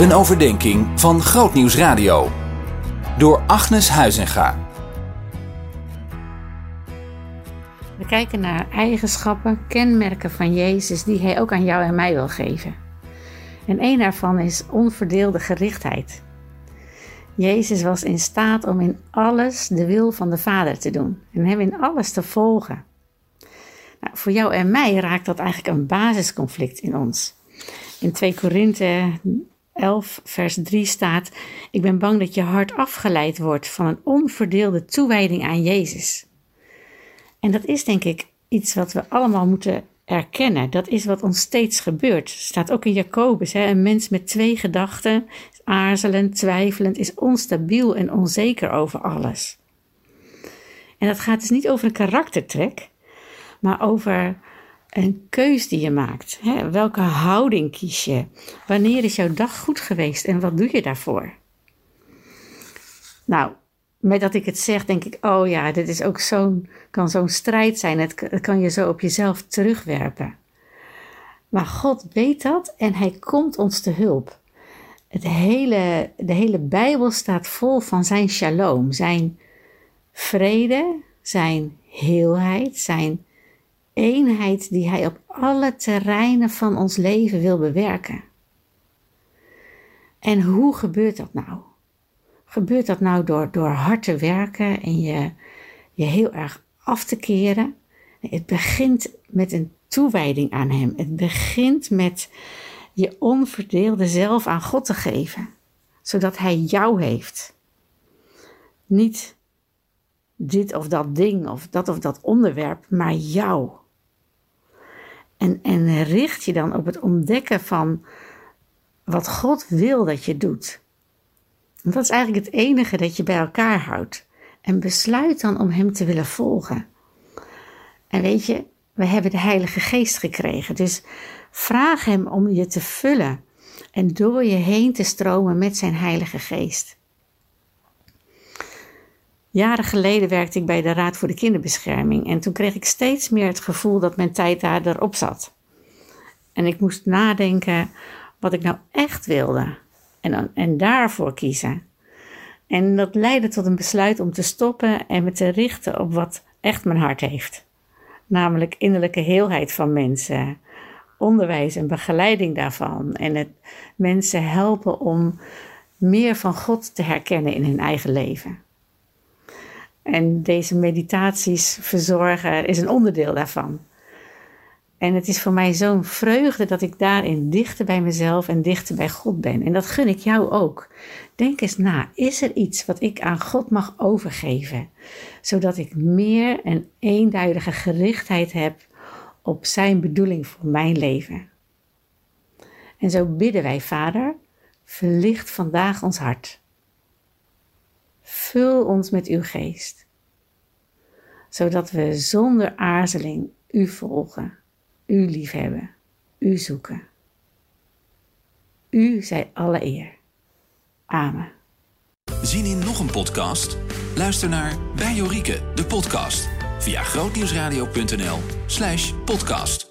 Een overdenking van Grootnieuws Radio. Door Agnes Huizinga. We kijken naar eigenschappen, kenmerken van Jezus die Hij ook aan jou en mij wil geven. En een daarvan is onverdeelde gerichtheid. Jezus was in staat om in alles de wil van de Vader te doen en Hem in alles te volgen. Nou, voor jou en mij raakt dat eigenlijk een basisconflict in ons. In 2 Korinthe 11, vers 3 staat: Ik ben bang dat je hart afgeleid wordt van een onverdeelde toewijding aan Jezus. En dat is denk ik iets wat we allemaal moeten erkennen. Dat is wat ons steeds gebeurt. Staat ook in Jacobus: hè? een mens met twee gedachten, aarzelend, twijfelend, is onstabiel en onzeker over alles. En dat gaat dus niet over een karaktertrek, maar over een keus die je maakt. Hè? Welke houding kies je? Wanneer is jouw dag goed geweest en wat doe je daarvoor? Nou, met dat ik het zeg, denk ik, oh ja, dit is ook zo'n, kan zo'n strijd zijn. Het, kan je zo op jezelf terugwerpen. Maar God weet dat en Hij komt ons te hulp. Het hele, de hele Bijbel staat vol van zijn shalom, zijn vrede, zijn heelheid, zijn eenheid die Hij op alle terreinen van ons leven wil bewerken. En hoe gebeurt dat nou? Gebeurt dat nou door, door hard te werken en je, je heel erg af te keren? het begint met een toewijding aan Hem. Het begint met je onverdeelde zelf aan God te geven, zodat Hij jou heeft. Niet dit of dat ding of dat of dat onderwerp, maar jou. En, en richt je dan op het ontdekken van wat God wil dat je doet. En dat is eigenlijk het enige dat je bij elkaar houdt. En besluit dan om Hem te willen volgen. En weet je, we hebben de Heilige Geest gekregen. Dus vraag Hem om je te vullen en door je heen te stromen met Zijn Heilige Geest. Jaren geleden werkte ik bij de Raad voor de Kinderbescherming en toen kreeg ik steeds meer het gevoel dat mijn tijd daar erop zat. En ik moest nadenken wat ik nou echt wilde en, en daarvoor kiezen. En dat leidde tot een besluit om te stoppen en me te richten op wat echt mijn hart heeft. Namelijk innerlijke heelheid van mensen, onderwijs en begeleiding daarvan en het mensen helpen om meer van God te herkennen in hun eigen leven. En deze meditaties verzorgen is een onderdeel daarvan. En het is voor mij zo'n vreugde dat ik daarin dichter bij mezelf en dichter bij God ben. En dat gun ik jou ook. Denk eens na, is er iets wat ik aan God mag overgeven, zodat ik meer en eenduidige gerichtheid heb op Zijn bedoeling voor mijn leven? En zo bidden wij, Vader, verlicht vandaag ons hart. Vul ons met uw geest, zodat we zonder aarzeling u volgen u liefhebben, u zoeken. U zij alle eer. Amen. Zien in nog een podcast? Luister naar Bij Jorike, de podcast, via grootnieuwsradio.nl slash podcast.